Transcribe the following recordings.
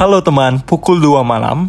Halo teman, pukul 2 malam.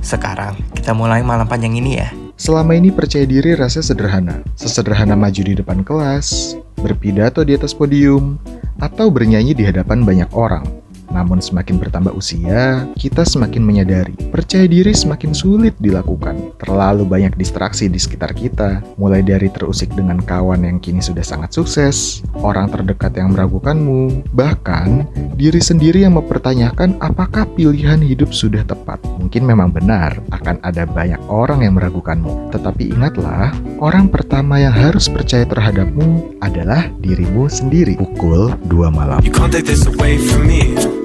Sekarang kita mulai malam panjang ini ya. Selama ini percaya diri rasa sederhana. Sesederhana maju di depan kelas, berpidato di atas podium, atau bernyanyi di hadapan banyak orang. Namun semakin bertambah usia, kita semakin menyadari percaya diri semakin sulit dilakukan. Terlalu banyak distraksi di sekitar kita, mulai dari terusik dengan kawan yang kini sudah sangat sukses, orang terdekat yang meragukanmu, bahkan diri sendiri yang mempertanyakan apakah pilihan hidup sudah tepat. Mungkin memang benar akan ada banyak orang yang meragukanmu, tetapi ingatlah, orang pertama yang harus percaya terhadapmu adalah dirimu sendiri. Pukul 2 malam. You can't take this away from me.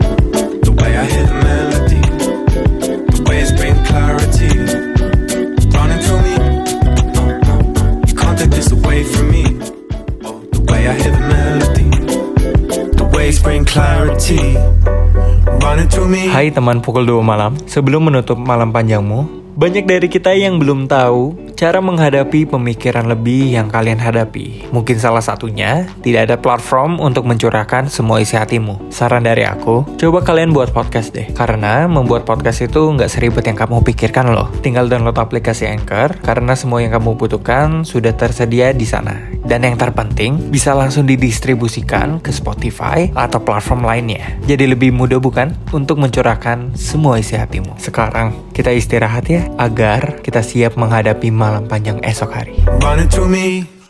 Hai teman pukul 2 malam, sebelum menutup malam panjangmu, banyak dari kita yang belum tahu cara menghadapi pemikiran lebih yang kalian hadapi. Mungkin salah satunya, tidak ada platform untuk mencurahkan semua isi hatimu. Saran dari aku, coba kalian buat podcast deh. Karena membuat podcast itu nggak seribet yang kamu pikirkan loh. Tinggal download aplikasi Anchor, karena semua yang kamu butuhkan sudah tersedia di sana. Dan yang terpenting, bisa langsung didistribusikan ke Spotify atau platform lainnya. Jadi lebih mudah bukan? Untuk mencurahkan semua isi hatimu. Sekarang, kita istirahat ya, agar kita siap menghadapi malam panjang esok hari.